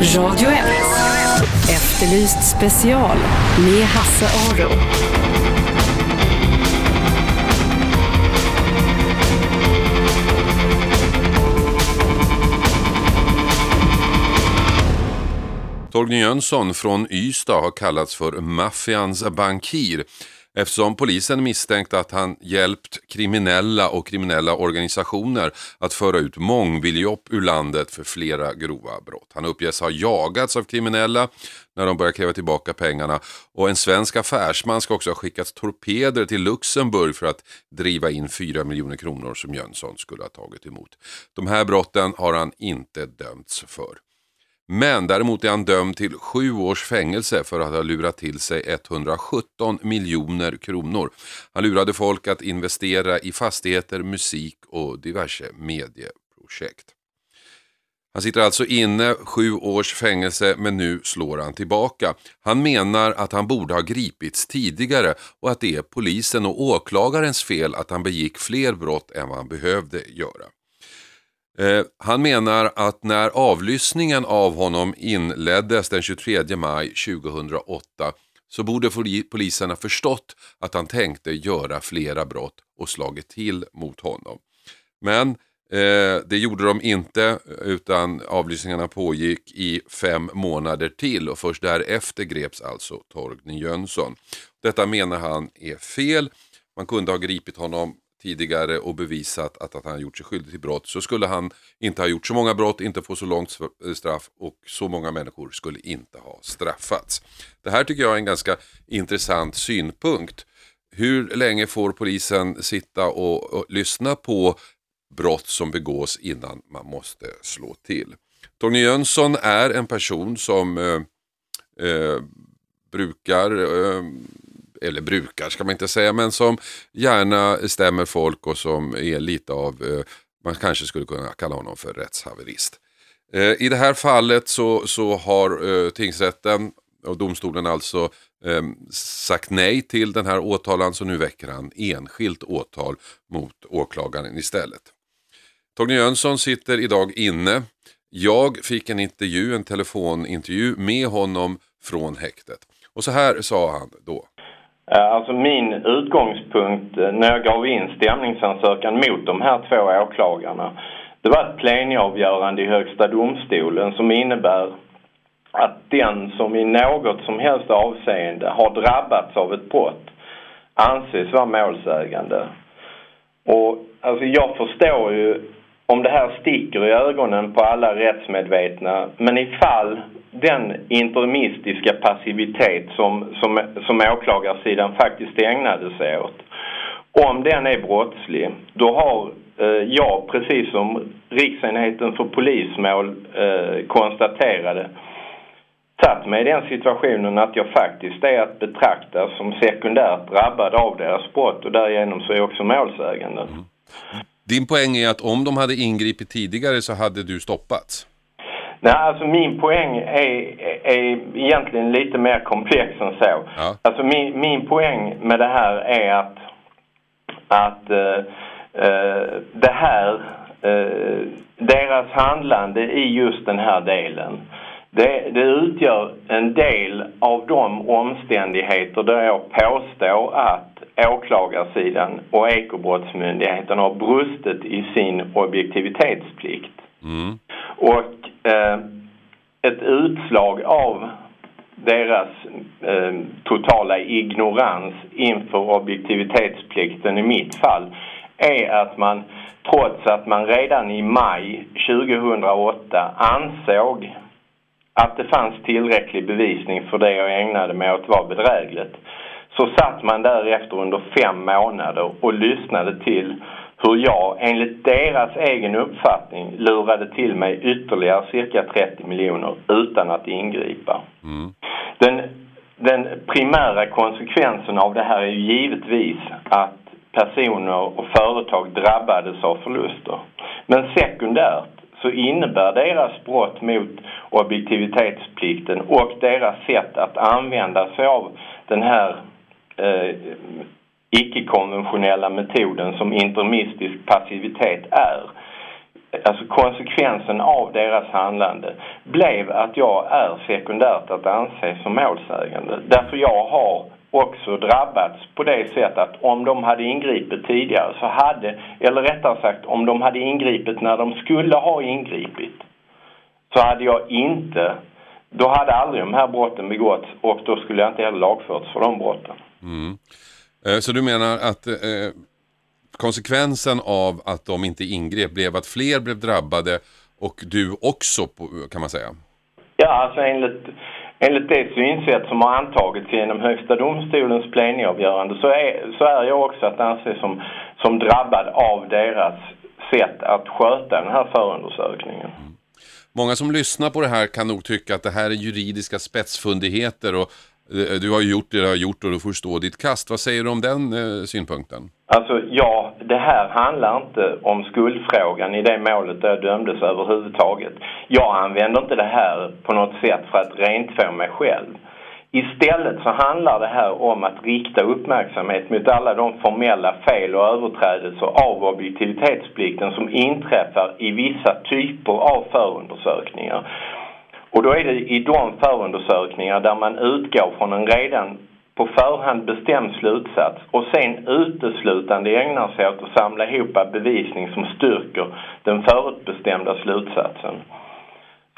Radio 1. Efterlyst special med Hasse Aro. Torgny Jönsson från Ystad har kallats för maffians bankir eftersom polisen misstänkte att han hjälpt kriminella och kriminella organisationer att föra ut mångmiljoner ur landet för flera grova brott. Han uppges ha jagats av kriminella när de börjar kräva tillbaka pengarna och en svensk affärsman ska också ha skickat torpeder till Luxemburg för att driva in 4 miljoner kronor som Jönsson skulle ha tagit emot. De här brotten har han inte dömts för. Men däremot är han dömd till sju års fängelse för att ha lurat till sig 117 miljoner kronor. Han lurade folk att investera i fastigheter, musik och diverse medieprojekt. Han sitter alltså inne sju års fängelse men nu slår han tillbaka. Han menar att han borde ha gripits tidigare och att det är polisen och åklagarens fel att han begick fler brott än vad han behövde göra. Eh, han menar att när avlyssningen av honom inleddes den 23 maj 2008 så borde polisen ha förstått att han tänkte göra flera brott och slagit till mot honom. Men eh, det gjorde de inte utan avlyssningarna pågick i fem månader till och först därefter greps alltså Torgny Jönsson. Detta menar han är fel. Man kunde ha gripit honom tidigare och bevisat att, att han gjort sig skyldig till brott så skulle han inte ha gjort så många brott, inte få så långt eh, straff och så många människor skulle inte ha straffats. Det här tycker jag är en ganska intressant synpunkt. Hur länge får polisen sitta och, och lyssna på brott som begås innan man måste slå till? Torgny Jönsson är en person som eh, eh, brukar eh, eller brukar ska man inte säga, men som gärna stämmer folk och som är lite av, eh, man kanske skulle kunna kalla honom för rättshaverist. Eh, I det här fallet så, så har eh, tingsrätten och domstolen alltså ehm, sagt nej till den här åtalan så nu väcker han enskilt åtal mot åklagaren istället. Torgny Jönsson sitter idag inne. Jag fick en intervju, en telefonintervju med honom från häktet. Och så här sa han då. Eh, alltså min utgångspunkt eh, när jag gav in stämningsansökan mot de här två åklagarna det var ett plenavgörande i Högsta domstolen som innebär att den som i något som helst avseende har drabbats av ett brott anses vara målsägande. Och alltså jag förstår ju om det här sticker i ögonen på alla rättsmedvetna men ifall den interimistiska passivitet som, som, som åklagarsidan faktiskt ägnade sig åt. Om den är brottslig, då har eh, jag, precis som Riksenheten för polismål eh, konstaterade, satt mig i den situationen att jag faktiskt är att betrakta som sekundärt drabbad av deras brott och därigenom så är jag också målsägande. Mm. Din poäng är att om de hade ingripit tidigare så hade du stoppats? Nej, alltså min poäng är, är egentligen lite mer komplex än så. Ja. Alltså min, min poäng med det här är att, att uh, uh, det här, uh, deras handlande i just den här delen, det, det utgör en del av de omständigheter där jag påstår att åklagarsidan och Ekobrottsmyndigheten har brustit i sin objektivitetsplikt. Mm. Och eh, ett utslag av deras eh, totala ignorans inför objektivitetsplikten i mitt fall är att man trots att man redan i maj 2008 ansåg att det fanns tillräcklig bevisning för det jag ägnade mig åt var bedrägligt så satt man därefter under fem månader och lyssnade till hur jag enligt deras egen uppfattning lurade till mig ytterligare cirka 30 miljoner utan att ingripa. Mm. Den, den primära konsekvensen av det här är ju givetvis att personer och företag drabbades av förluster. Men sekundärt så innebär deras brott mot objektivitetsplikten och deras sätt att använda sig av den här eh, icke-konventionella metoden som intermistisk passivitet är alltså konsekvensen av deras handlande blev att jag är sekundärt att anse som målsägande. Därför jag har också drabbats på det sättet att om de hade ingripit tidigare så hade, eller rättare sagt om de hade ingripit när de skulle ha ingripit så hade jag inte, då hade aldrig de här brotten begåtts och då skulle jag inte heller lagförts för de brotten. Mm. Eh, så du menar att eh, konsekvensen av att de inte ingrep blev att fler blev drabbade och du också kan man säga? Ja, alltså enligt, enligt det synsätt som har antagits genom Högsta domstolens plenavgörande så är, så är jag också att anse som, som drabbad av deras sätt att sköta den här förundersökningen. Mm. Många som lyssnar på det här kan nog tycka att det här är juridiska spetsfundigheter och Eh, du har gjort det du har gjort och du får stå ditt kast. Vad säger du om den eh, synpunkten? Alltså ja, det här handlar inte om skuldfrågan i det målet där jag dömdes överhuvudtaget. Jag använder inte det här på något sätt för att rentvå mig själv. Istället så handlar det här om att rikta uppmärksamhet mot alla de formella fel och överträdelser av objektivitetsplikten som inträffar i vissa typer av förundersökningar. Och då är det i de förundersökningar där man utgår från en redan på förhand bestämd slutsats och sen uteslutande ägnar sig åt att samla ihop bevisning som styrker den förutbestämda slutsatsen.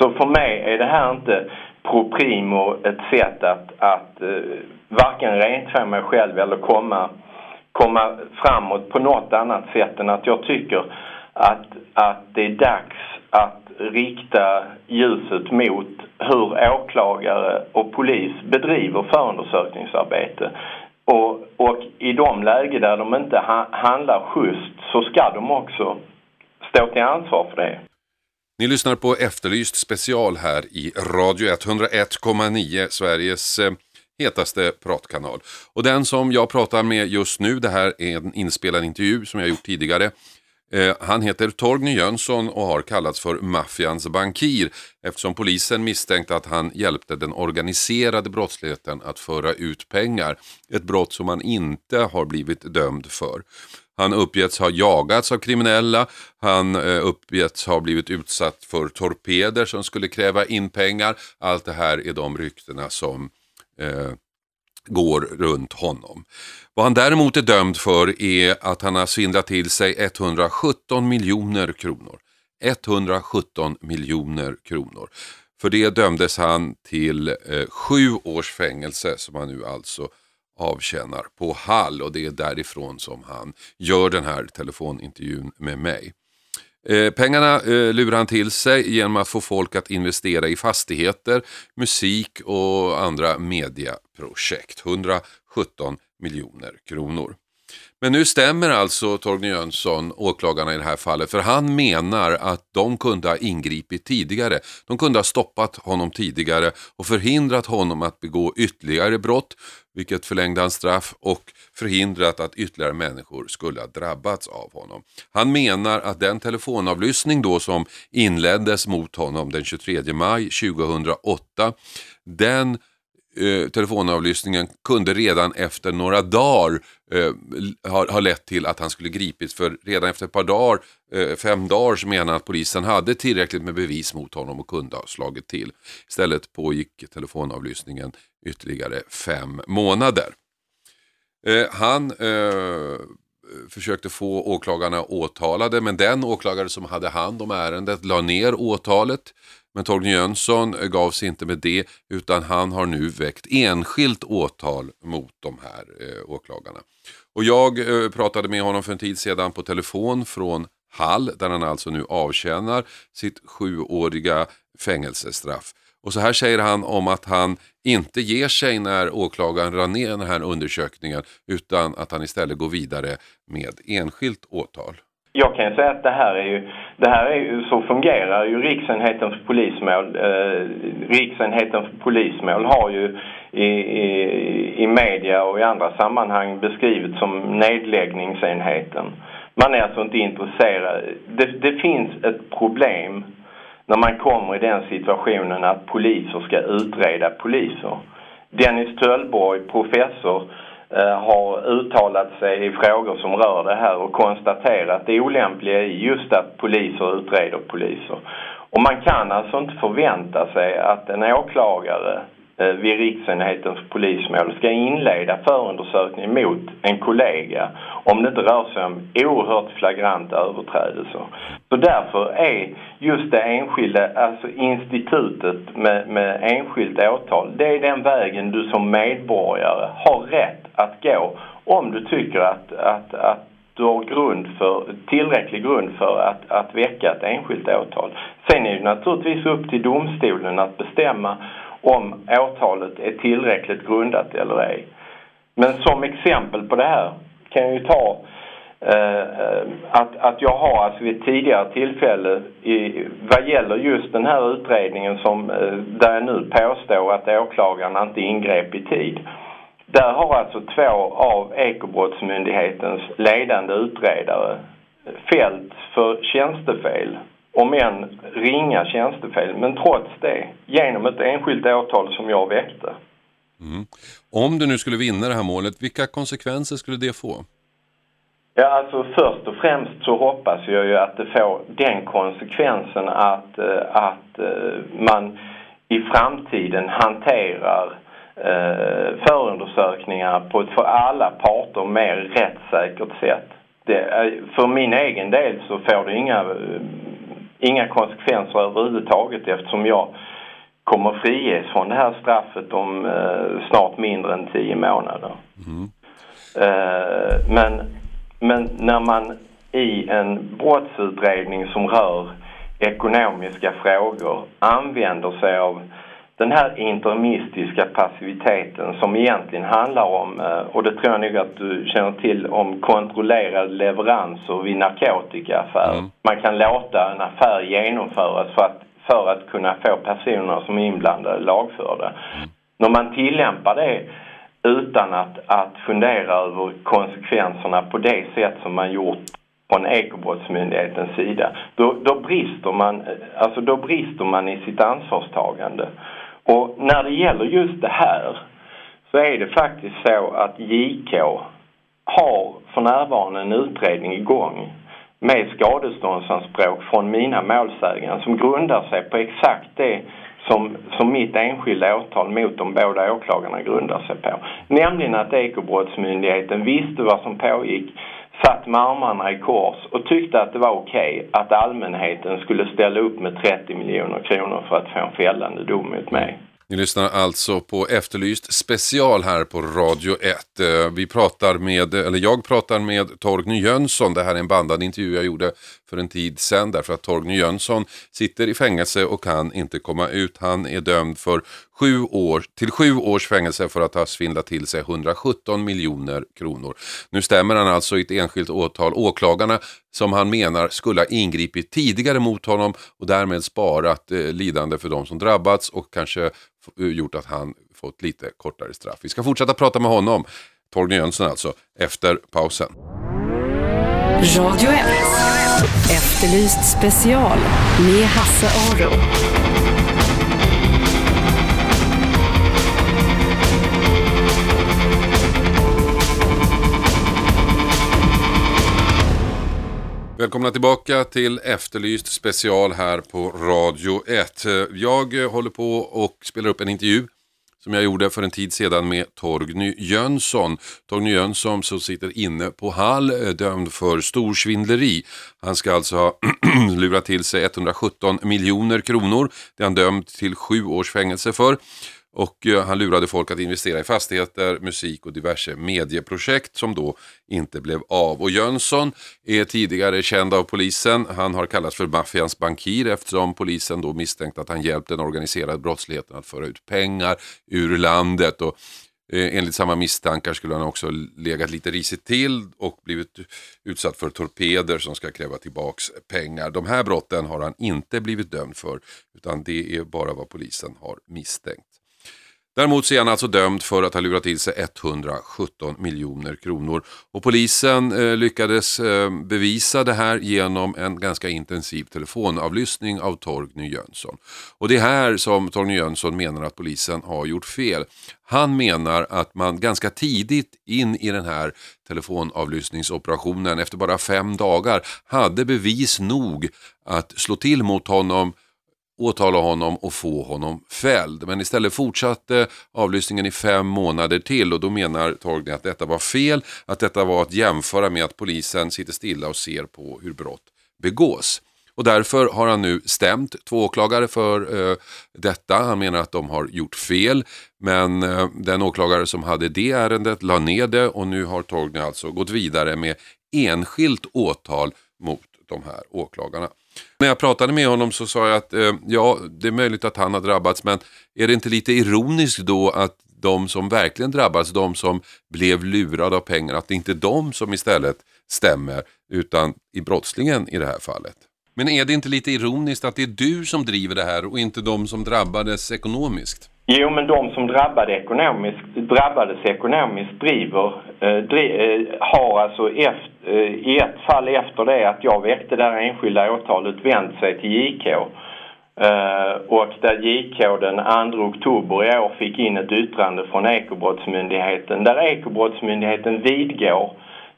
Så för mig är det här inte pro primo ett sätt att, att eh, varken rentvå mig själv eller komma, komma framåt på något annat sätt än att jag tycker att, att det är dags att rikta ljuset mot hur åklagare och polis bedriver förundersökningsarbete. Och, och i de lägen där de inte ha, handlar schysst så ska de också stå till ansvar för det. Ni lyssnar på Efterlyst special här i Radio 101,9, Sveriges eh, hetaste pratkanal. Och den som jag pratar med just nu, det här är en inspelad intervju som jag gjort tidigare Eh, han heter Torgny Jönsson och har kallats för maffians bankir eftersom polisen misstänkte att han hjälpte den organiserade brottsligheten att föra ut pengar. Ett brott som han inte har blivit dömd för. Han uppgetts ha jagats av kriminella, han eh, uppgetts ha blivit utsatt för torpeder som skulle kräva in pengar. Allt det här är de ryktena som eh, går runt honom. Vad han däremot är dömd för är att han har svindlat till sig 117 miljoner kronor. 117 miljoner kronor. För det dömdes han till eh, sju års fängelse som han nu alltså avtjänar på Hall och det är därifrån som han gör den här telefonintervjun med mig. Eh, pengarna eh, lurar han till sig genom att få folk att investera i fastigheter, musik och andra projekt. 117 miljoner kronor. Men nu stämmer alltså Torgny Jönsson, åklagarna i det här fallet, för han menar att de kunde ha ingripit tidigare. De kunde ha stoppat honom tidigare och förhindrat honom att begå ytterligare brott, vilket förlängde hans straff och förhindrat att ytterligare människor skulle ha drabbats av honom. Han menar att den telefonavlyssning då som inleddes mot honom den 23 maj 2008, den eh, telefonavlyssningen kunde redan efter några dagar eh, ha, ha lett till att han skulle gripits. För redan efter ett par dagar, eh, fem dagar, så menar att polisen hade tillräckligt med bevis mot honom och kunde ha slagit till. Istället pågick telefonavlyssningen ytterligare fem månader. Eh, han eh, försökte få åklagarna åtalade men den åklagare som hade hand om ärendet la ner åtalet. Men Torgny Jönsson gav sig inte med det utan han har nu väckt enskilt åtal mot de här eh, åklagarna. Och jag eh, pratade med honom för en tid sedan på telefon från Hall där han alltså nu avtjänar sitt sjuåriga fängelsestraff. Och så här säger han om att han inte ger sig när åklagaren rann ner den här undersökningen utan att han istället går vidare med enskilt åtal. Jag kan säga att det här är ju, det här är ju, så fungerar ju Riksenheten för polismål. Eh, Riksenheten för polismål har ju i, i, i media och i andra sammanhang beskrivits som nedläggningsenheten. Man är alltså inte intresserad. Det, det finns ett problem när man kommer i den situationen att poliser ska utreda poliser. Dennis Töllborg, professor eh, Eh, har uttalat sig i frågor som rör det här och konstaterat det olämpliga i just att poliser utreder poliser. Och man kan alltså inte förvänta sig att en åklagare Eh, vid riksenheten för polismål ska inleda förundersökning mot en kollega om det inte rör sig om oerhört flagranta överträdelser. Så därför är just det enskilda, alltså institutet med, med enskilt åtal, det är den vägen du som medborgare har rätt att gå om du tycker att, att, att du har grund för, tillräcklig grund för att, att väcka ett enskilt åtal. Sen är det naturligtvis upp till domstolen att bestämma om åtalet är tillräckligt grundat eller ej. Men som exempel på det här kan jag ju ta eh, att, att jag har alltså vid ett tidigare tillfälle i, vad gäller just den här utredningen som, eh, där jag nu påstår att åklagaren inte ingrep i tid. Där har alltså två av Ekobrottsmyndighetens ledande utredare fällts för tjänstefel om än ringa tjänstefel, men trots det genom ett enskilt åtal som jag väckte. Mm. Om du nu skulle vinna det här målet, vilka konsekvenser skulle det få? Ja, alltså först och främst så hoppas jag ju att det får den konsekvensen att, eh, att eh, man i framtiden hanterar eh, förundersökningar på ett för alla parter mer rättssäkert sätt. Det, för min egen del så får det inga inga konsekvenser överhuvudtaget eftersom jag kommer friges från det här straffet om eh, snart mindre än tio månader. Mm. Eh, men, men när man i en brottsutredning som rör ekonomiska frågor använder sig av den här interimistiska passiviteten som egentligen handlar om, eh, och det tror jag nog att du känner till, om kontrollerade leveranser vid narkotikaaffärer. Mm. Man kan låta en affär genomföras för att, för att kunna få personer som är inblandade lagförda. Mm. När man tillämpar det utan att, att fundera över konsekvenserna på det sätt som man gjort från Ekobrottsmyndighetens sida, då, då, brister man, alltså då brister man i sitt ansvarstagande. Och när det gäller just det här så är det faktiskt så att JK har för närvarande en utredning igång med skadeståndsanspråk från mina målsägare som grundar sig på exakt det som, som mitt enskilda åtal mot de båda åklagarna grundar sig på. Nämligen att Ekobrottsmyndigheten visste vad som pågick, satt med armarna i kors och tyckte att det var okej okay att allmänheten skulle ställa upp med 30 miljoner kronor för att få en fällande dom mot mig. Ni lyssnar alltså på Efterlyst special här på Radio 1. Eh, vi pratar med, eller jag pratar med Torgny Jönsson. Det här är en bandad intervju jag gjorde för en tid sedan därför att Torgny Jönsson sitter i fängelse och kan inte komma ut. Han är dömd för sju år, till sju års fängelse för att ha svindlat till sig 117 miljoner kronor. Nu stämmer han alltså i ett enskilt åtal. Åklagarna som han menar skulle ha ingripit tidigare mot honom och därmed sparat eh, lidande för de som drabbats och kanske eh, gjort att han fått lite kortare straff. Vi ska fortsätta prata med honom, Torgny Jönsson alltså, efter pausen. Radio 1. Efterlyst special med Hasse Aro. Välkomna tillbaka till Efterlyst special här på Radio 1. Jag håller på och spelar upp en intervju som jag gjorde för en tid sedan med Torgny Jönsson. Torgny Jönsson som sitter inne på Hall eh, dömd för storsvindleri. Han ska alltså ha lurat till sig 117 miljoner kronor. Det är han dömd till sju års fängelse för. Och eh, han lurade folk att investera i fastigheter, musik och diverse medieprojekt som då inte blev av. Och Jönsson är tidigare känd av polisen. Han har kallats för maffians bankir eftersom polisen då misstänkt att han hjälpt den organiserade brottsligheten att föra ut pengar ur landet. Och eh, Enligt samma misstankar skulle han också legat lite risigt till och blivit utsatt för torpeder som ska kräva tillbaks pengar. De här brotten har han inte blivit dömd för utan det är bara vad polisen har misstänkt. Däremot så är han alltså dömd för att ha lurat till sig 117 miljoner kronor. Och polisen eh, lyckades eh, bevisa det här genom en ganska intensiv telefonavlyssning av Torgny Jönsson. Och det är här som Torgny Jönsson menar att polisen har gjort fel. Han menar att man ganska tidigt in i den här telefonavlyssningsoperationen, efter bara fem dagar, hade bevis nog att slå till mot honom åtala honom och få honom fälld. Men istället fortsatte avlyssningen i fem månader till och då menar Torgny att detta var fel, att detta var att jämföra med att polisen sitter stilla och ser på hur brott begås. Och därför har han nu stämt två åklagare för eh, detta. Han menar att de har gjort fel. Men eh, den åklagare som hade det ärendet la ner det och nu har Torgny alltså gått vidare med enskilt åtal mot de här åklagarna. När jag pratade med honom så sa jag att eh, ja, det är möjligt att han har drabbats men är det inte lite ironiskt då att de som verkligen drabbas, de som blev lurade av pengar, att det inte är de som istället stämmer utan i brottslingen i det här fallet. Men är det inte lite ironiskt att det är du som driver det här och inte de som drabbades ekonomiskt? Jo, men de som drabbade ekonomiskt, drabbades ekonomiskt driver, eh, driv, eh, har alltså efter, eh, i ett fall efter det att jag väckte det här enskilda åtalet vänt sig till JK. Eh, och där JK den 2 oktober i år fick in ett yttrande från Ekobrottsmyndigheten där Ekobrottsmyndigheten vidgår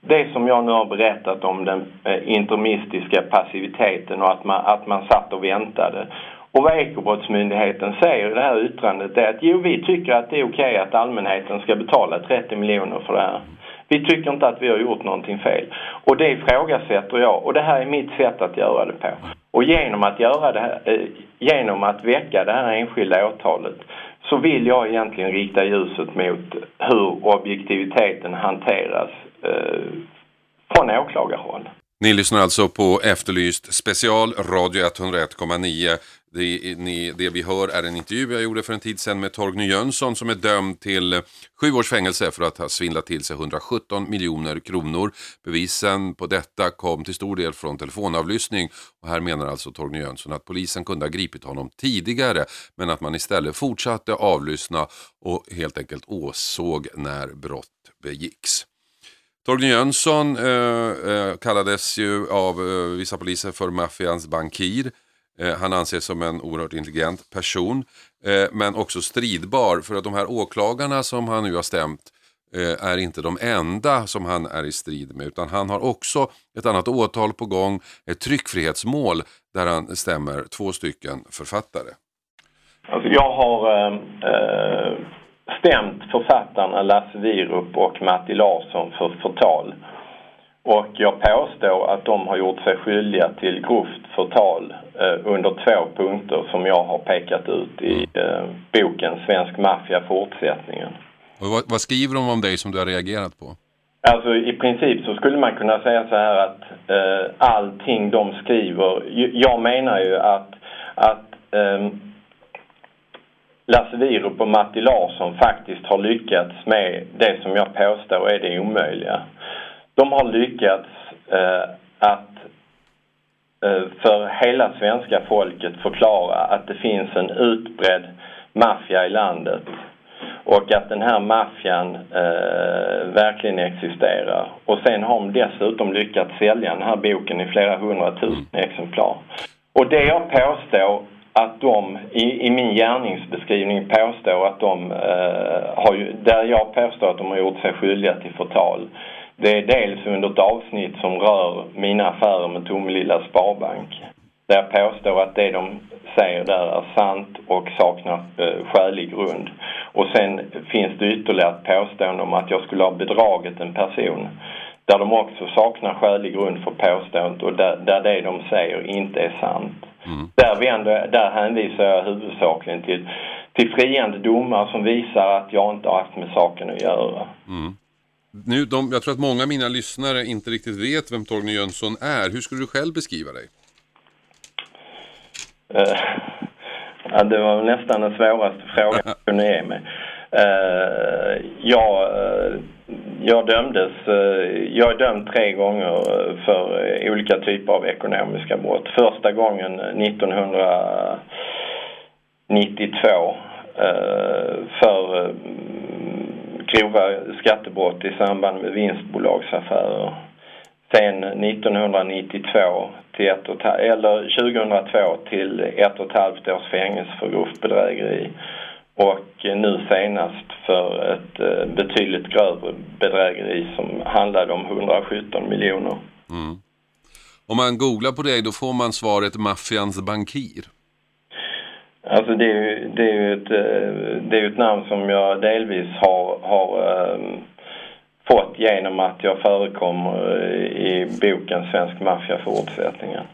det som jag nu har berättat om den eh, intermistiska passiviteten och att man, att man satt och väntade. Och vad Ekobrottsmyndigheten säger i det här yttrandet är att jo, vi tycker att det är okej okay att allmänheten ska betala 30 miljoner för det här. Vi tycker inte att vi har gjort någonting fel. Och det ifrågasätter jag och det här är mitt sätt att göra det på. Och genom att, göra det här, eh, genom att väcka det här enskilda åtalet så vill jag egentligen rikta ljuset mot hur objektiviteten hanteras Eh, från åklagarhåll. Ni lyssnar alltså på Efterlyst special, Radio 101,9. Det, ni, det vi hör är en intervju jag gjorde för en tid sedan med Torgny Jönsson som är dömd till sju års fängelse för att ha svindlat till sig 117 miljoner kronor. Bevisen på detta kom till stor del från telefonavlyssning och här menar alltså Torgny Jönsson att polisen kunde ha gripit honom tidigare men att man istället fortsatte avlyssna och helt enkelt åsåg när brott begicks. Torgny Jönsson eh, eh, kallades ju av eh, vissa poliser för maffians bankir. Eh, han anses som en oerhört intelligent person, eh, men också stridbar. För att de här åklagarna som han nu har stämt eh, är inte de enda som han är i strid med, utan han har också ett annat åtal på gång, ett tryckfrihetsmål där han stämmer två stycken författare. Alltså jag har stämt författarna Lasse Wierup och Matti Larsson för förtal. Och jag påstår att de har gjort sig skyldiga till grovt förtal eh, under två punkter som jag har pekat ut i eh, boken Svensk maffia fortsättningen. Och vad, vad, skriver de om dig som du har reagerat på? Alltså i princip så skulle man kunna säga så här att eh, allting de skriver, jag menar ju att, att eh, Lasse Wierup och Matti Larsson faktiskt har lyckats med det som jag påstår är det omöjliga. De har lyckats eh, att eh, för hela svenska folket förklara att det finns en utbredd maffia i landet och att den här maffian eh, verkligen existerar. Och sen har de dessutom lyckats sälja den här boken i flera hundratusen exemplar. Och det jag påstår att de i, i min gärningsbeskrivning påstår att de eh, har ju, där jag påstår att de har gjort sig skyldiga till förtal. Det är dels under ett avsnitt som rör mina affärer med Tomelilla Sparbank. Där jag påstår att det de säger där är sant och saknar eh, skälig grund. Och sen finns det ytterligare ett påstående om att jag skulle ha bedragit en person. Där de också saknar skälig grund för påståendet och där, där det de säger inte är sant. Mm. Där, vänder, där hänvisar jag huvudsakligen till, till friande domar som visar att jag inte har haft med saken att göra. Mm. Nu, de, jag tror att många av mina lyssnare inte riktigt vet vem Torgny Jönsson är. Hur skulle du själv beskriva dig? Uh, ja, det var nästan den svåraste frågan jag kunde ge mig. Eh, jag, eh, jag dömdes, eh, jag är dömd tre gånger för olika typer av ekonomiska brott. Första gången 1992 för grova skattebrott i samband med vinstbolagsaffärer. Sen 1992 till ett och, eller 2002 till ett och ett halvt års fängelse för grovt bedrägeri. Och nu senast för ett eh, betydligt grövre bedrägeri som handlade om 117 miljoner. Mm. Om man googlar på dig då får man svaret maffians bankir. Alltså det är ju, det är ett, eh, det är ett namn som jag delvis har, har um, fått genom att jag förekommer i boken Svensk maffia fortsättningen.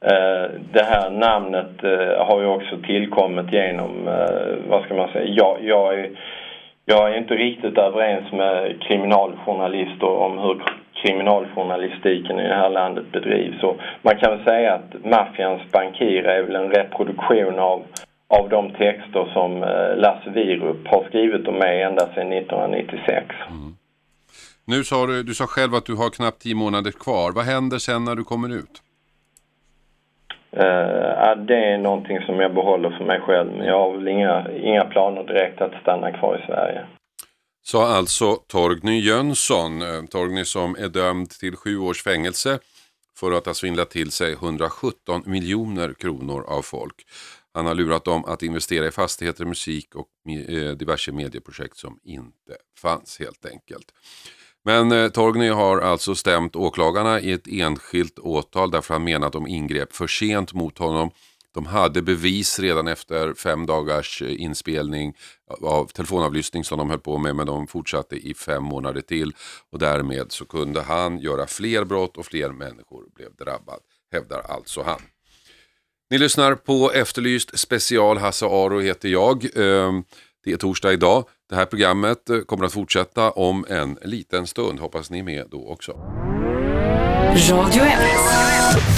Eh, det här namnet eh, har ju också tillkommit genom, eh, vad ska man säga, jag, jag, är, jag är inte riktigt överens med kriminaljournalister om hur kriminaljournalistiken i det här landet bedrivs. Så man kan väl säga att maffians bankir är väl en reproduktion av av de texter som Lasse Wierup har skrivit om mig ända sedan 1996. Mm. Nu sa du, du sa själv att du har knappt tio månader kvar. Vad händer sen när du kommer ut? Uh, det är någonting som jag behåller för mig själv. Men jag har väl inga, inga planer direkt att stanna kvar i Sverige. Sa alltså Torgny Jönsson. Eh, Torgny som är dömd till sju års fängelse för att ha svindlat till sig 117 miljoner kronor av folk. Han har lurat dem att investera i fastigheter, musik och eh, diverse medieprojekt som inte fanns helt enkelt. Men eh, Torgny har alltså stämt åklagarna i ett enskilt åtal därför han menar att de ingrep för sent mot honom. De hade bevis redan efter fem dagars eh, inspelning av telefonavlyssning som de höll på med men de fortsatte i fem månader till och därmed så kunde han göra fler brott och fler människor blev drabbad, hävdar alltså han. Ni lyssnar på Efterlyst special. Hasse Aro heter jag. Ehm, det är torsdag idag. Det här programmet eh, kommer att fortsätta om en liten stund. Hoppas ni är med då också. Radio 1.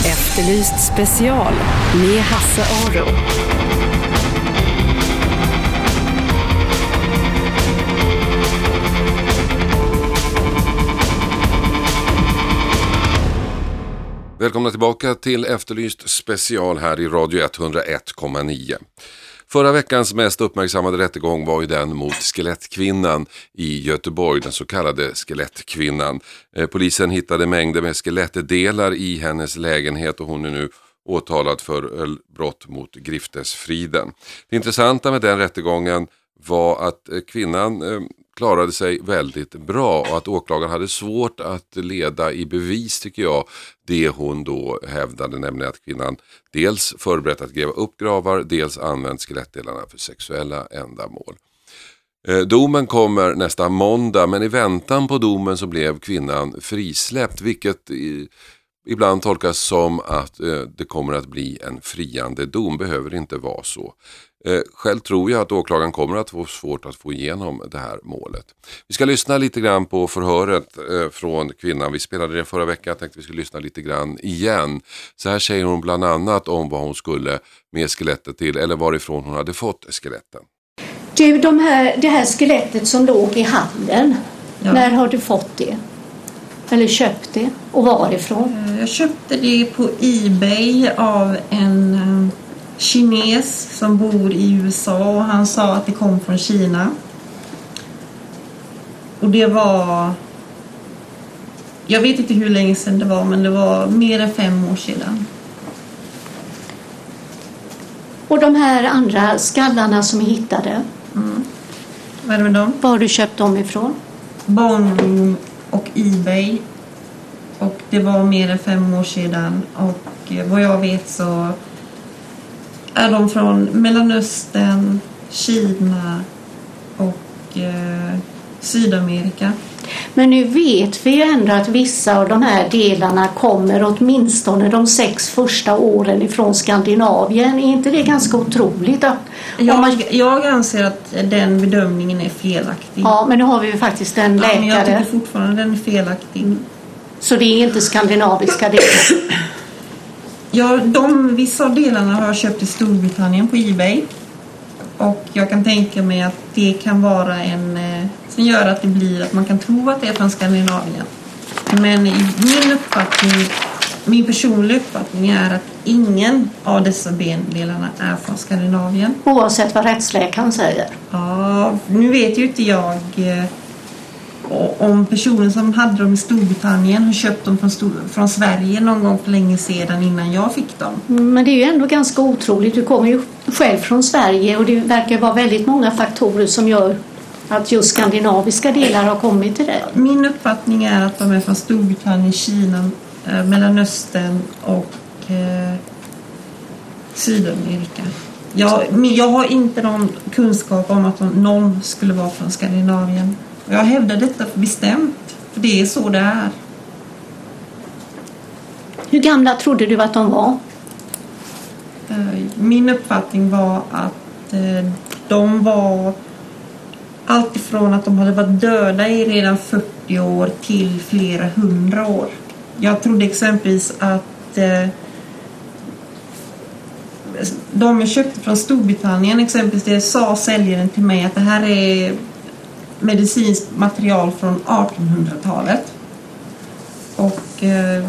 Efterlyst special med Hasse Aro. Välkomna tillbaka till Efterlyst special här i Radio 101,9. Förra veckans mest uppmärksammade rättegång var ju den mot Skelettkvinnan i Göteborg, den så kallade Skelettkvinnan. Eh, polisen hittade mängder med skelettdelar i hennes lägenhet och hon är nu åtalad för brott mot griftesfriden. Det intressanta med den rättegången var att eh, kvinnan eh, klarade sig väldigt bra och att åklagaren hade svårt att leda i bevis tycker jag det hon då hävdade, nämligen att kvinnan dels förberett att gräva upp gravar, dels använt skelettdelarna för sexuella ändamål. Eh, domen kommer nästa måndag men i väntan på domen så blev kvinnan frisläppt vilket ibland tolkas som att eh, det kommer att bli en friande dom, behöver inte vara så. Eh, själv tror jag att åklagaren kommer att få svårt att få igenom det här målet. Vi ska lyssna lite grann på förhöret eh, från kvinnan. Vi spelade det förra veckan, jag tänkte vi skulle lyssna lite grann igen. Så här säger hon bland annat om vad hon skulle med skelettet till eller varifrån hon hade fått skeletten. Du, de här, det här skelettet som låg i handen, ja. när har du fått det? Eller köpt det? Och varifrån? Eh, jag köpte det på Ebay av en kines som bor i USA och han sa att det kom från Kina. Och det var... Jag vet inte hur länge sedan det var men det var mer än fem år sedan. Och de här andra skallarna som är hittade? Mm. Vad är det med dem? Var har du köpt dem ifrån? Barnroom och Ebay. Och det var mer än fem år sedan och eh, vad jag vet så är de från Mellanöstern, Kina och eh, Sydamerika. Men nu vet vi ju ändå att vissa av de här delarna kommer åtminstone de sex första åren ifrån Skandinavien. Är inte det ganska otroligt? Att, jag, man... jag anser att den bedömningen är felaktig. Ja, men nu har vi ju faktiskt en läkare. Ja, men jag tycker fortfarande den är felaktig. Så det är inte skandinaviska delar? Ja, de, vissa av delarna har jag köpt i Storbritannien på Ebay. Och jag kan tänka mig att det kan vara en... Eh, som gör att det blir att man kan tro att det är från Skandinavien. Men min uppfattning min personliga uppfattning är att ingen av dessa bendelarna är från Skandinavien. Oavsett vad rättsläkaren säger? Ja, nu vet ju inte jag eh, om personen som hade dem i Storbritannien har köpt dem från, Stor från Sverige någon gång för länge sedan innan jag fick dem. Men det är ju ändå ganska otroligt. Du kommer ju själv från Sverige och det verkar vara väldigt många faktorer som gör att just skandinaviska delar har kommit till dig. Min uppfattning är att de är från Storbritannien, Kina, eh, Mellanöstern och eh, Sydamerika. Jag, jag har inte någon kunskap om att någon skulle vara från Skandinavien. Jag hävdar detta för bestämt, för det är så det är. Hur gamla trodde du att de var? Eh, min uppfattning var att eh, de var alltifrån att de hade varit döda i redan 40 år till flera hundra år. Jag trodde exempelvis att eh, de jag köpte från Storbritannien exempelvis, det sa säljaren till mig att det här är medicinskt material från 1800-talet. Och... Eh,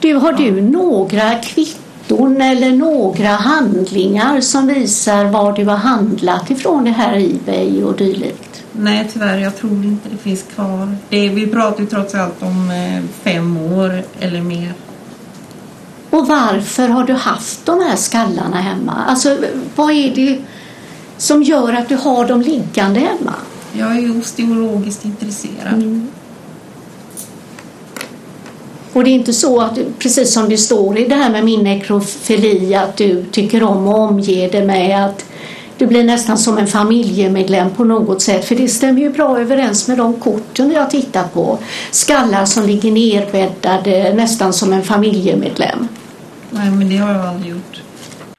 du, har du några kvitton eller några handlingar som visar var du har handlat ifrån det här Ebay och dylikt? Nej, tyvärr. Jag tror inte det finns kvar. Det, vi pratar ju trots allt om eh, fem år eller mer. Och varför har du haft de här skallarna hemma? Alltså, vad är det som gör att du har dem liggande hemma? Jag är osteologiskt intresserad. Mm. Och det är inte så att, precis som det står i det här med min nekrofili, att du tycker om att omge det med att du blir nästan som en familjemedlem på något sätt. För det stämmer ju bra överens med de korten vi har tittat på. Skallar som ligger nerbäddade nästan som en familjemedlem. Nej, men det har jag aldrig gjort.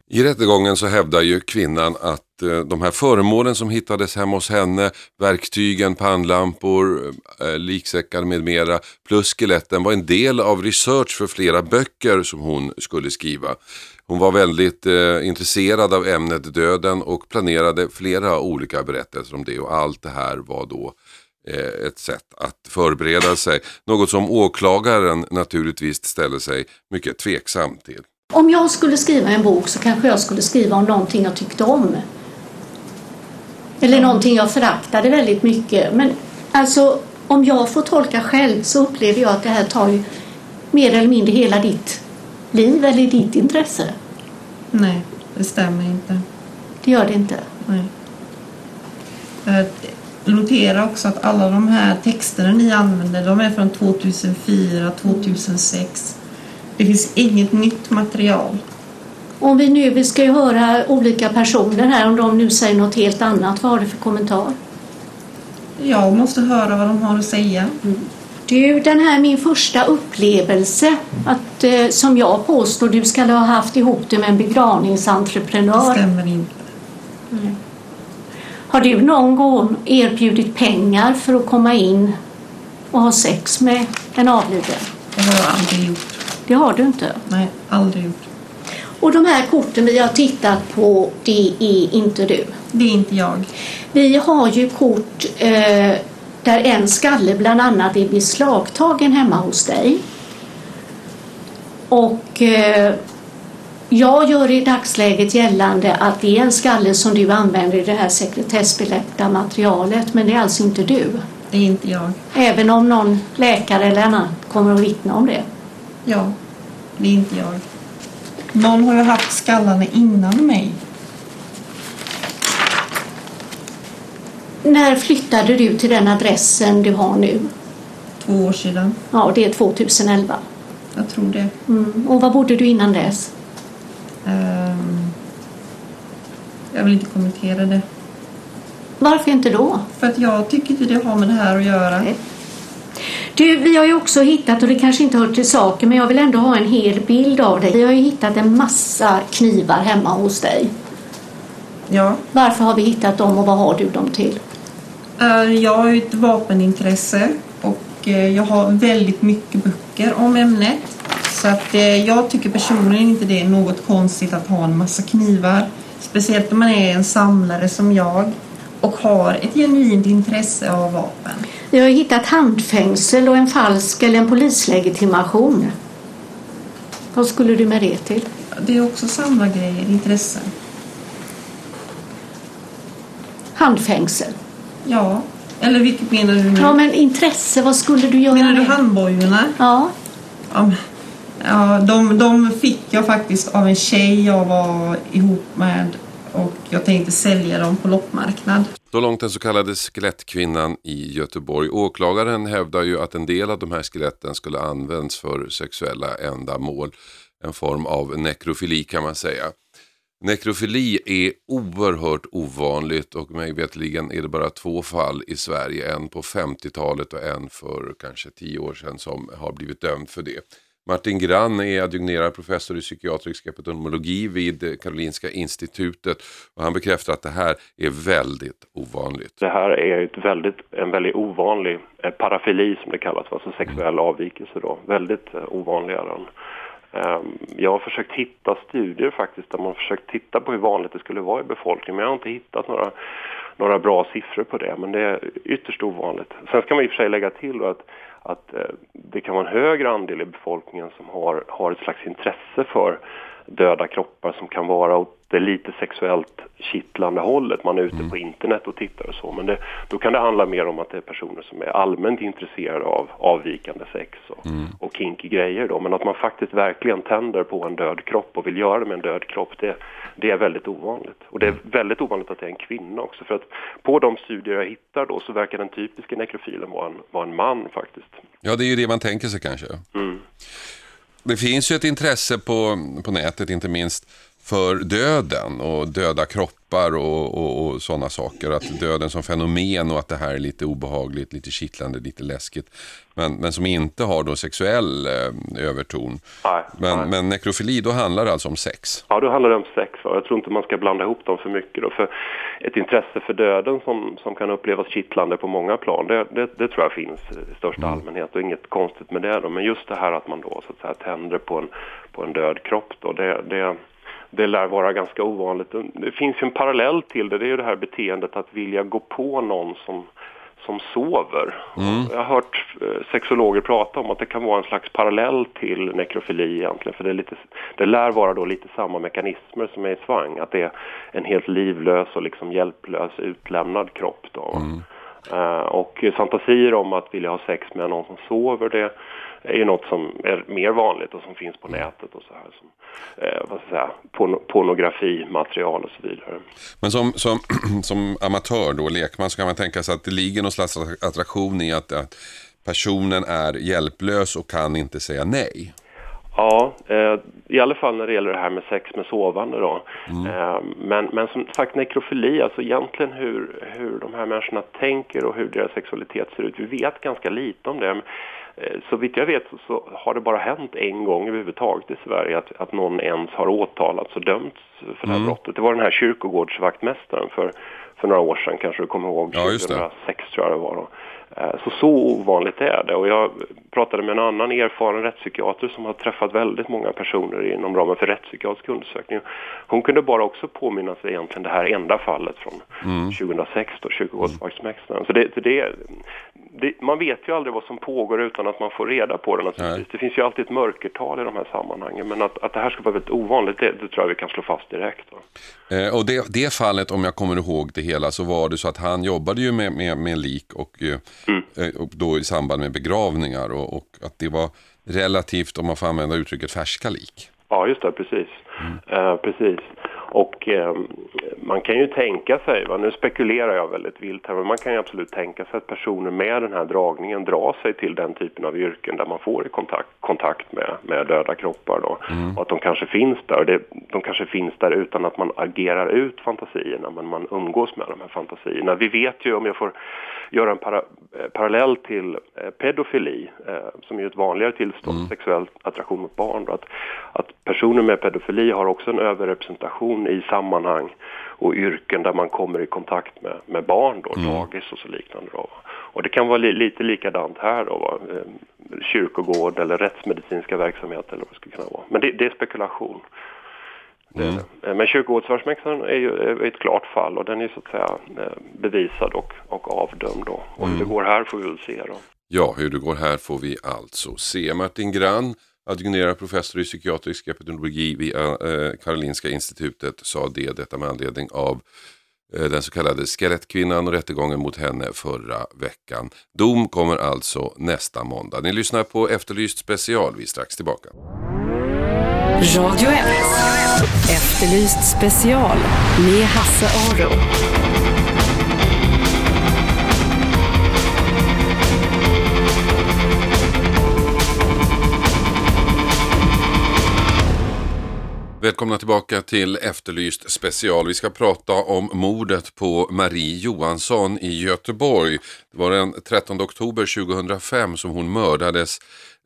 I rättegången så hävdar ju kvinnan att Eh, de här föremålen som hittades hemma hos henne, verktygen, pannlampor, eh, eh, liksäckar med mera, plus skeletten var en del av research för flera böcker som hon skulle skriva. Hon var väldigt eh, intresserad av ämnet döden och planerade flera olika berättelser om det och allt det här var då eh, ett sätt att förbereda sig. Något som åklagaren naturligtvis ställer sig mycket tveksam till. Om jag skulle skriva en bok så kanske jag skulle skriva om någonting jag tyckte om. Eller någonting jag föraktade väldigt mycket. Men alltså om jag får tolka själv så upplever jag att det här tar ju mer eller mindre hela ditt liv eller ditt intresse. Nej, det stämmer inte. Det gör det inte? Nej. Notera också att alla de här texterna ni använder de är från 2004, 2006. Det finns inget nytt material. Om vi nu, vi ska ju höra olika personer här, om de nu säger något helt annat, vad har du för kommentar? Jag måste höra vad de har att säga. Mm. Du, den här min första upplevelse, att, eh, som jag påstår du ska ha haft ihop det med en begravningsentreprenör. Det stämmer inte. Mm. Har du någon gång erbjudit pengar för att komma in och ha sex med en avliden? Det har jag aldrig gjort. Det har du inte? Nej, aldrig gjort. Och de här korten vi har tittat på, det är inte du. Det är inte jag. Vi har ju kort eh, där en skalle bland annat är beslagtagen hemma hos dig. Och eh, jag gör i dagsläget gällande att det är en skalle som du använder i det här sekretessbelagda materialet, men det är alltså inte du. Det är inte jag. Även om någon läkare eller annan kommer att vittna om det. Ja, det är inte jag. Någon har ju haft skallarna innan mig. När flyttade du till den adressen du har nu? Två år sedan. Ja, det är 2011. Jag tror det. Mm. Och var bodde du innan dess? Um, jag vill inte kommentera det. Varför inte då? För att jag tycker inte det har med det här att göra. Okay. Du, vi har ju också hittat, och det kanske inte hör till saken, men jag vill ändå ha en hel bild av dig. Vi har ju hittat en massa knivar hemma hos dig. Ja. Varför har vi hittat dem och vad har du dem till? Eh, jag har ju ett vapenintresse och eh, jag har väldigt mycket böcker om ämnet. Så att eh, jag tycker personligen inte det är något konstigt att ha en massa knivar. Speciellt om man är en samlare som jag och har ett genuint intresse av vapen. Vi har hittat handfängsel och en falsk eller en polislegitimation. Vad skulle du med det till? Det är också samma grejer, intresse. Handfängsel? Ja. Eller vilket menar du nu? Ja, men intresse, vad skulle du göra Menar du med? handbojorna? Ja. Ja, ja de, de fick jag faktiskt av en tjej jag var ihop med och jag tänkte sälja dem på loppmarknad. Så långt den så kallade skelettkvinnan i Göteborg. Åklagaren hävdar ju att en del av de här skeletten skulle använts för sexuella ändamål. En form av nekrofili kan man säga. Nekrofili är oerhört ovanligt och mig veterligen är det bara två fall i Sverige. En på 50-talet och en för kanske tio år sedan som har blivit dömd för det. Martin Grann är adjungerad professor i psykiatrisk epidemiologi vid Karolinska institutet och han bekräftar att det här är väldigt ovanligt. Det här är ett väldigt, en väldigt ovanlig eh, parafili som det kallas, alltså sexuell avvikelse då. Väldigt eh, ovanligare än ehm, jag har försökt hitta studier faktiskt där man försökt titta på hur vanligt det skulle vara i befolkningen men jag har inte hittat några, några bra siffror på det men det är ytterst ovanligt. Sen ska man i och för sig lägga till att att eh, det kan vara en högre andel i befolkningen som har, har ett slags intresse för döda kroppar som kan vara det lite sexuellt kittlande hållet. Man är ute mm. på internet och tittar och så. Men det, då kan det handla mer om att det är personer som är allmänt intresserade av avvikande sex och, mm. och kinky grejer då. Men att man faktiskt verkligen tänder på en död kropp och vill göra det med en död kropp, det, det är väldigt ovanligt. Och det är mm. väldigt ovanligt att det är en kvinna också. För att på de studier jag hittar då så verkar den typiska nekrofilen vara en, vara en man faktiskt. Ja, det är ju det man tänker sig kanske. Mm. Det finns ju ett intresse på, på nätet, inte minst för döden och döda kroppar och, och, och sådana saker. Att döden som fenomen och att det här är lite obehagligt, lite kittlande, lite läskigt. Men, men som inte har då sexuell eh, överton. Nej, men, nej. men nekrofili, då handlar det alltså om sex? Ja, då handlar det om sex. Va? Jag tror inte man ska blanda ihop dem för mycket. Då. För ett intresse för döden som, som kan upplevas kittlande på många plan, det, det, det tror jag finns i största mm. allmänhet och inget konstigt med det. Då. Men just det här att man då så att säga tänder på en, på en död kropp, då, det, det det lär vara ganska ovanligt. Det finns ju en parallell till det, det är ju det här beteendet att vilja gå på någon som, som sover. Mm. Jag har hört eh, sexologer prata om att det kan vara en slags parallell till nekrofili egentligen, för det, är lite, det lär vara då lite samma mekanismer som är i svang, att det är en helt livlös och liksom hjälplös utlämnad kropp då. Mm. Uh, och fantasier om att vilja ha sex med någon som sover, det är ju något som är mer vanligt och som finns på nätet och så här. Som, eh, vad ska jag säga, porno, pornografimaterial och så vidare. Men som, som, som amatör då, lekman, så kan man tänka sig att det ligger någon slags attraktion i att, att personen är hjälplös och kan inte säga nej. Ja, eh, i alla fall när det gäller det här med sex med sovande då. Mm. Eh, men, men som sagt nekrofili, alltså egentligen hur, hur de här människorna tänker och hur deras sexualitet ser ut, vi vet ganska lite om det. Eh, så vitt jag vet så har det bara hänt en gång överhuvudtaget i Sverige att, att någon ens har åtalats och dömts för det här mm. brottet. Det var den här kyrkogårdsvaktmästaren för, för några år sedan, kanske du kommer ihåg, ja, 2006 tror jag det var. Då. Eh, så så ovanligt är det och jag pratade med en annan erfaren rättspsykiater som har träffat väldigt många personer inom ramen för rättspsykiatrisk undersökning. Hon kunde bara också påminna sig egentligen det här enda fallet från mm. 2006 då, kyrkogårdsvaktsmästaren. Så det, det, det, man vet ju aldrig vad som pågår utan att man får reda på det naturligtvis. Det finns ju alltid ett mörkertal i de här sammanhangen men att, att det här ska vara väldigt ovanligt det, det tror jag vi kan slå fast direkt. Eh, och det, det fallet, om jag kommer ihåg det hela, så var det så att han jobbade ju med, med, med lik och, eh, mm. eh, och då i samband med begravningar och, och, att det var relativt, om man får använda uttrycket, färska lik. Ja, just det, precis. Mm. Uh, precis. Och eh, man kan ju tänka sig, va, nu spekulerar jag väldigt vilt här, men man kan ju absolut tänka sig att personer med den här dragningen drar sig till den typen av yrken där man får kontakt, kontakt med, med döda kroppar då. Mm. Och att de kanske finns där, det, de kanske finns där utan att man agerar ut fantasierna, men man umgås med de här fantasierna. Vi vet ju, om jag får göra en para, eh, parallell till eh, pedofili, eh, som är ett vanligare tillstånd, mm. sexuell attraktion mot barn, då, att, att personer med pedofili har också en överrepresentation i sammanhang och yrken där man kommer i kontakt med, med barn då, mm. dagis och så liknande då. Och det kan vara li, lite likadant här då, va? Eh, kyrkogård eller rättsmedicinska verksamheter eller vad det skulle kunna vara. Men det, det är spekulation. Mm. Eh, men kyrkogårdsverksmästaren är ju ett klart fall och den är så att säga eh, bevisad och, och avdömd då. Och mm. hur det går här får vi väl se då. Ja, hur det går här får vi alltså se. Martin Grann adjungerad professor i psykiatrisk epidemiologi vid eh, eh, Karolinska institutet, sa det, detta med anledning av eh, den så kallade skelettkvinnan och rättegången mot henne förra veckan. Dom kommer alltså nästa måndag. Ni lyssnar på Efterlyst special, vi är strax tillbaka. Radio 1. Efterlyst special med Hasse Aro. Välkomna tillbaka till Efterlyst special. Vi ska prata om mordet på Marie Johansson i Göteborg. Det var den 13 oktober 2005 som hon mördades,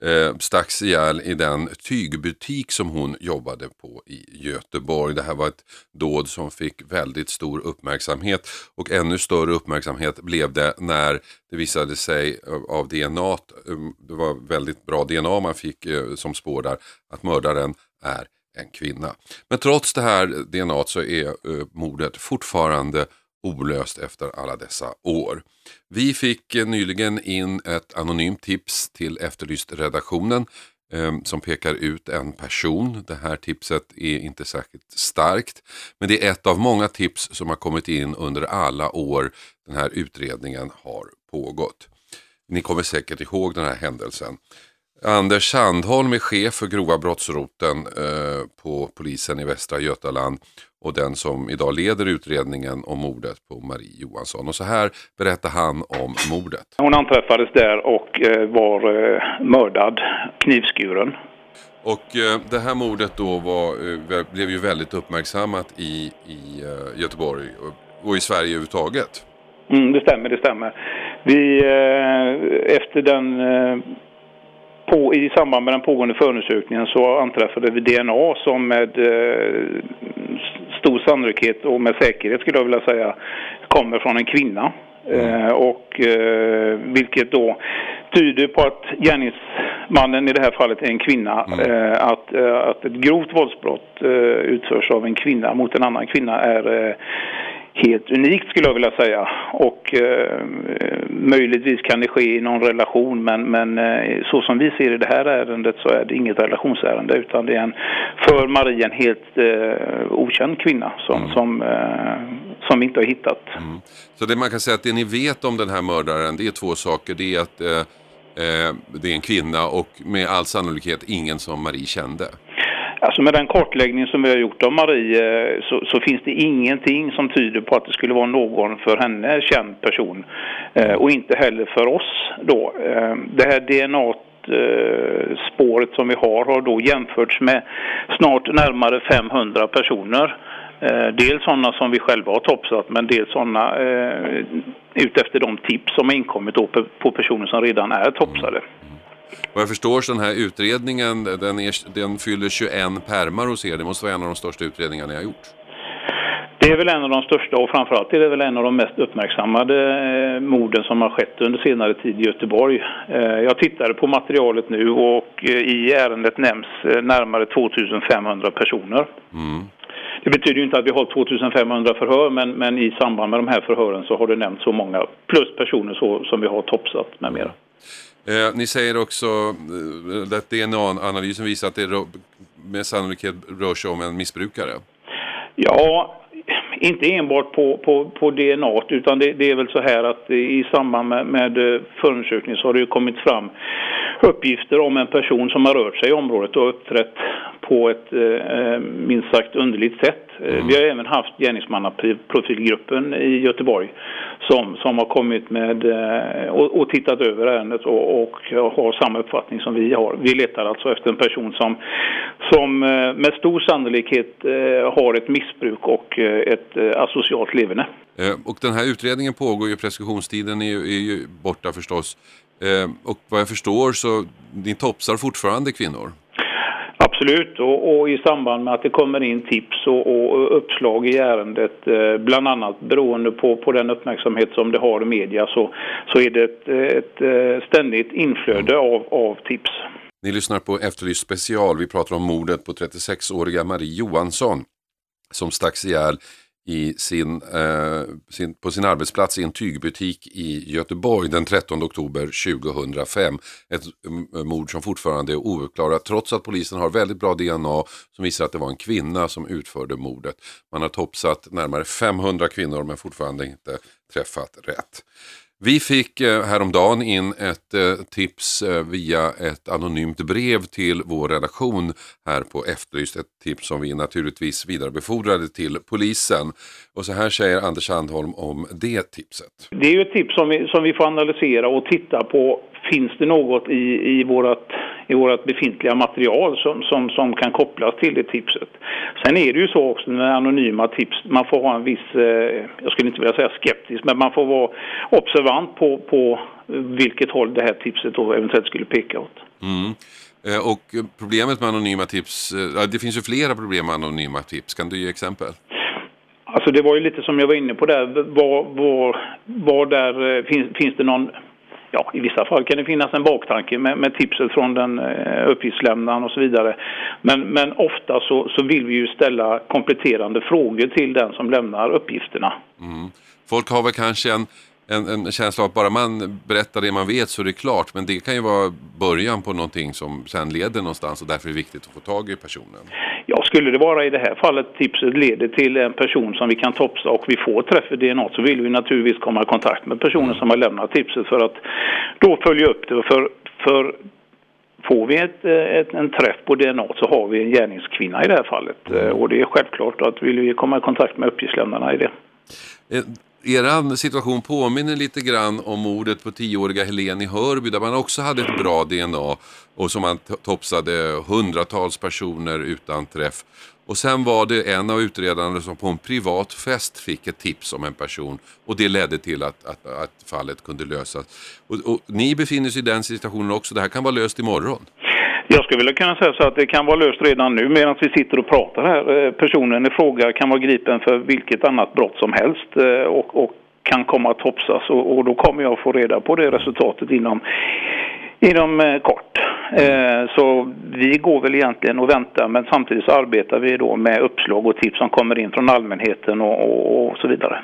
eh, stacks ihjäl i den tygbutik som hon jobbade på i Göteborg. Det här var ett dåd som fick väldigt stor uppmärksamhet och ännu större uppmärksamhet blev det när det visade sig eh, av DNA, eh, det var väldigt bra DNA man fick eh, som spår där, att mördaren är en kvinna. Men trots det här DNA så är eh, mordet fortfarande olöst efter alla dessa år. Vi fick eh, nyligen in ett anonymt tips till Efterlyst-redaktionen eh, som pekar ut en person. Det här tipset är inte särskilt starkt men det är ett av många tips som har kommit in under alla år den här utredningen har pågått. Ni kommer säkert ihåg den här händelsen. Anders Sandholm är chef för grova brottsroten eh, på polisen i Västra Götaland och den som idag leder utredningen om mordet på Marie Johansson. Och så här berättar han om mordet. Hon anträffades där och eh, var eh, mördad, knivskuren. Och det här mordet då var, blev ju väldigt uppmärksammat i, i Göteborg och, och, i Sverige överhuvudtaget. Mm, det stämmer, det stämmer. Vi, efter den på, I samband med den pågående förundersökningen så anträffade vi DNA som med eh, stor sannolikhet och med säkerhet skulle jag vilja säga kommer från en kvinna. Mm. Eh, och eh, vilket då tyder på att gärningsmannen i det här fallet är en kvinna. Mm. Eh, att, eh, att ett grovt våldsbrott eh, utförs av en kvinna mot en annan kvinna är helt unikt skulle jag vilja säga. Och eh, möjligtvis kan det ske i någon relation men, men eh, så som vi ser i det här ärendet så är det inget relationsärende utan det är en för Marie en helt eh, okänd kvinna som, mm. som, eh, som vi inte har hittat. Mm. Så det man kan säga att det ni vet om den här mördaren det är två saker. Det är att eh, eh, det är en kvinna och med all sannolikhet ingen som Marie kände. Alltså med den kartläggning som vi har gjort av Marie eh, så, så, finns det ingenting som tyder på att det skulle vara någon för henne känd person. Eh, och inte heller för oss då. Eh, det här DNA spåret som vi har har då jämförts med snart närmare 500 personer. Eh, dels sådana som vi själva har topsat men dels sådana eh, utefter de tips som har inkommit på, på personer som redan är topsade. Vad jag förstår så den här utredningen, den, är, den fyller 21 pärmar hos er. Det måste vara en av de största utredningarna ni har gjort. Det är väl en av de största och framförallt är det väl en av de mest uppmärksammade eh, morden som har skett under senare tid i Göteborg. Eh, jag tittade på materialet nu och eh, i ärendet nämns närmare 2500 personer. Mm. Det betyder ju inte att vi har 2500 förhör men, men i samband med de här förhören så har det nämnts så många plus personer så, som vi har topsat med mera. Eh, ni säger också eh, att DNA-analysen visar att det med sannolikhet rör sig om en missbrukare. Ja, inte enbart på, på, på DNA utan det, det, är väl så här att i samband med, med eh, förundersökningen så har det ju kommit fram uppgifter om en person som har rört sig i området och uppträtt på ett eh, minst sagt underligt sätt. Mm. Vi har även haft gärningsmannaprofilgruppen i Göteborg som, som har kommit med eh, och, och, tittat över ärendet och, och, har samma uppfattning som vi har. Vi letar alltså efter en person som, som eh, med stor sannolikhet eh, har ett missbruk och eh, ett eh, asocialt leverne. Och den här utredningen pågår ju, preskriptionstiden är ju, är ju borta förstås. Och vad jag förstår så ni topsar fortfarande kvinnor? Absolut, och, och, i samband med att det kommer in tips och, och uppslag i ärendet, eh, bland annat beroende på, på den uppmärksamhet som det har i media, så, så är det ett, ett eh, ständigt inflöde av, av tips. Ni lyssnar på Efterlyst special. Vi pratar om mordet på 36-åriga Marie Johansson som stacks ihjäl i sin, eh, sin, på sin arbetsplats i en tygbutik i Göteborg den 13 oktober 2005. Ett mm, eh, mord som fortfarande är ouppklarat trots att polisen har väldigt bra DNA som visar att det var en kvinna som utförde mordet. Man har topsat närmare 500 kvinnor men fortfarande inte träffat rätt. Vi fick eh, häromdagen in ett eh, tips eh, via ett anonymt brev till vår redaktion här på Efterlyst. Ett tips som vi naturligtvis vidarebefordrade till polisen. Och så här säger Anders Sandholm om det tipset. Det är ju ett tips som vi, som vi får analysera och titta på. Finns det något i, i vårt i vårt befintliga material som, som, som kan kopplas till det tipset. Sen är det ju så också med anonyma tips, man får ha en viss, eh, jag skulle inte vilja säga skeptisk, men man får vara observant på, på vilket håll det här tipset då eventuellt skulle peka åt. Mm. Eh, och problemet med anonyma tips, eh, det finns ju flera problem med anonyma tips, kan du ge exempel? Alltså det var ju lite som jag var inne på där, var, var, var där finns, finns det någon ja, i vissa fall kan det finnas en baktanke med, med tipset från den eh, uppgiftslämnaren och så vidare. Men, men ofta så, så vill vi ju ställa kompletterande frågor till den som lämnar uppgifterna. Mm. Folk har väl kanske en en, en känsla av att bara man berättar det man vet så är det klart. Men det kan ju vara början på någonting som sen leder någonstans och därför är det viktigt att få tag i personen. Ja, skulle det vara i det här fallet tipset leder till en person som vi kan topsa och vi får träff i DNA så vill vi naturligtvis komma i kontakt med personen som har lämnat tipset för att då följa upp det. För, för Får vi ett, ett, en träff på DNA så har vi en gärningskvinna i det här fallet. Mm. Och det är självklart att vill vi komma i kontakt med uppgiftslämnarna i det. Eran situation påminner lite grann om mordet på tioåriga Helen i Hörby där man också hade ett bra DNA och som man topsade hundratals personer utan träff. Och sen var det en av utredarna som på en privat fest fick ett tips om en person och det ledde till att, att, att fallet kunde lösas. Och, och, ni befinner sig i den situationen också, det här kan vara löst imorgon. Jag skulle vilja kunna säga så att det kan vara löst redan nu medan vi sitter och pratar här. Eh, personen i fråga kan vara gripen för vilket annat brott som helst eh, och, och kan komma att topsas och, och, då kommer jag få reda på det resultatet inom, inom eh, kort. Så vi går väl egentligen och väntar men samtidigt så arbetar vi då med uppslag och tips som kommer in från allmänheten och, och, och så vidare.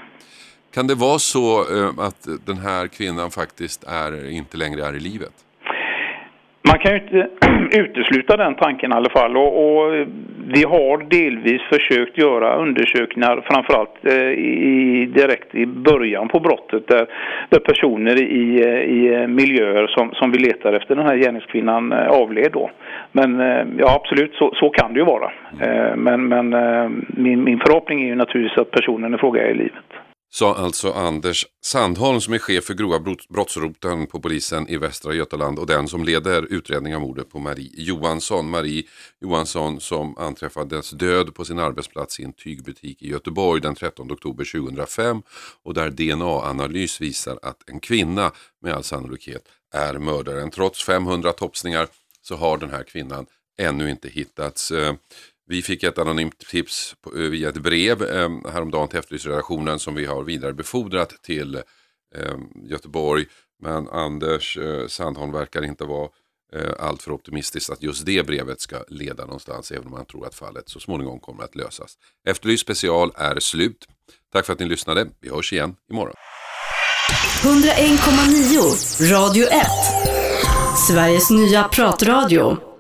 Kan det vara så att den här kvinnan faktiskt är, inte längre är i livet? Man kan ju inte utesluta den tanken i alla fall och, och, vi har delvis försökt göra undersökningar framförallt eh, i, direkt i början på brottet där, där personer i, i miljöer som, som vi letar efter den här gärningskvinnan eh, avled då. Men eh, ja absolut så, så kan det ju vara. Men, men min, min förhoppning är ju naturligtvis att personen i fråga är i livet sa alltså Anders Sandholm som är chef för grova brottsroten på polisen i Västra Götaland och den som leder utredningen av mordet på Marie Johansson. Marie Johansson som anträffades död på sin arbetsplats i en tygbutik i Göteborg den 13 oktober 2005 och där DNA-analys visar att en kvinna med all sannolikhet är mördaren. Trots 500 topsningar så har den här kvinnan ännu inte hittats. Eh, vi fick ett anonymt tips eh, via ett brev eh, häromdagen till Efterlysningsredaktionen som vi har vidarebefordrat till eh, Göteborg. Men Anders eh, Sandholm verkar inte vara eh, alltför optimistisk att just det brevet ska leda någonstans även om han tror att fallet så småningom kommer att lösas. Efterlyst special är slut. Tack för att ni lyssnade. Vi hörs igen imorgon. 101,9 Radio 1 Sveriges nya pratradio